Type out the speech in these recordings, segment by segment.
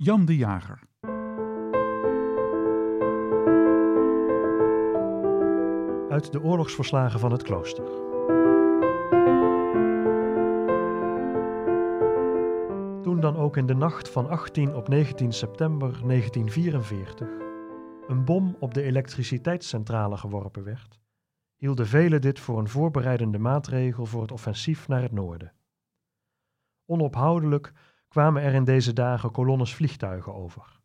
Jan de Jager. Uit de oorlogsverslagen van het klooster. Toen dan ook in de nacht van 18 op 19 september 1944 een bom op de elektriciteitscentrale geworpen werd, hielden velen dit voor een voorbereidende maatregel voor het offensief naar het noorden. Onophoudelijk kwamen er in deze dagen kolonnes vliegtuigen over.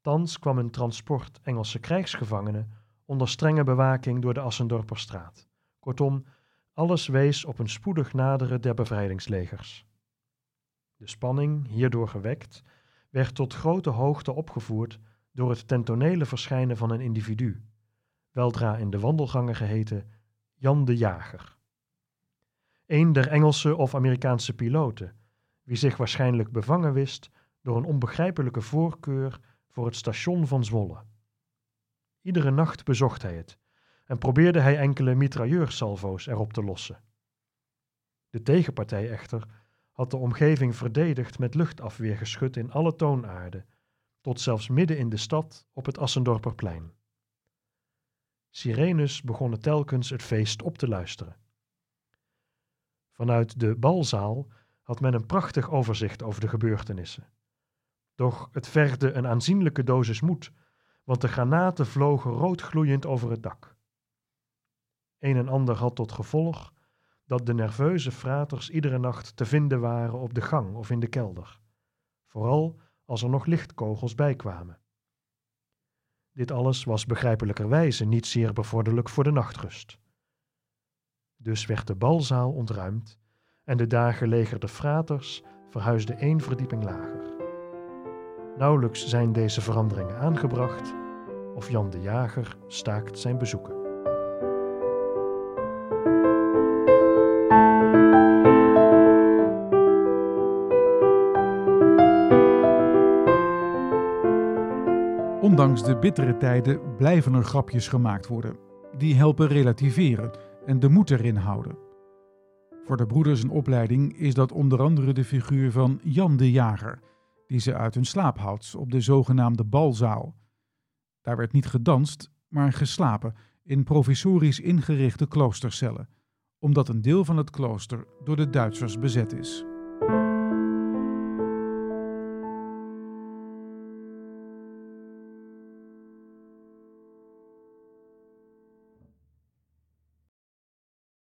Thans kwam een transport Engelse krijgsgevangenen onder strenge bewaking door de Assendorperstraat. Kortom, alles wees op een spoedig naderen der bevrijdingslegers. De spanning, hierdoor gewekt, werd tot grote hoogte opgevoerd door het tentonele verschijnen van een individu, weldra in de wandelgangen geheten Jan de Jager. Een der Engelse of Amerikaanse piloten, wie zich waarschijnlijk bevangen wist door een onbegrijpelijke voorkeur voor het station van Zwolle. Iedere nacht bezocht hij het en probeerde hij enkele mitrailleursalvo's erop te lossen. De tegenpartij echter had de omgeving verdedigd met luchtafweergeschut in alle toonaarden, tot zelfs midden in de stad op het Assendorperplein. Sirenes begonnen telkens het feest op te luisteren. Vanuit de balzaal had men een prachtig overzicht over de gebeurtenissen. Doch het vergde een aanzienlijke dosis moed, want de granaten vlogen roodgloeiend over het dak. Een en ander had tot gevolg dat de nerveuze fraters iedere nacht te vinden waren op de gang of in de kelder, vooral als er nog lichtkogels bijkwamen. Dit alles was begrijpelijkerwijze niet zeer bevorderlijk voor de nachtrust. Dus werd de balzaal ontruimd en de daar gelegerde fraters verhuisden één verdieping lager. Nauwelijks zijn deze veranderingen aangebracht of Jan de Jager staakt zijn bezoeken. Ondanks de bittere tijden blijven er grapjes gemaakt worden. Die helpen relativeren en de moed erin houden. Voor de broeders in opleiding is dat onder andere de figuur van Jan de Jager, die ze uit hun slaap houdt op de zogenaamde balzaal. Daar werd niet gedanst, maar geslapen in provisorisch ingerichte kloostercellen, omdat een deel van het klooster door de Duitsers bezet is.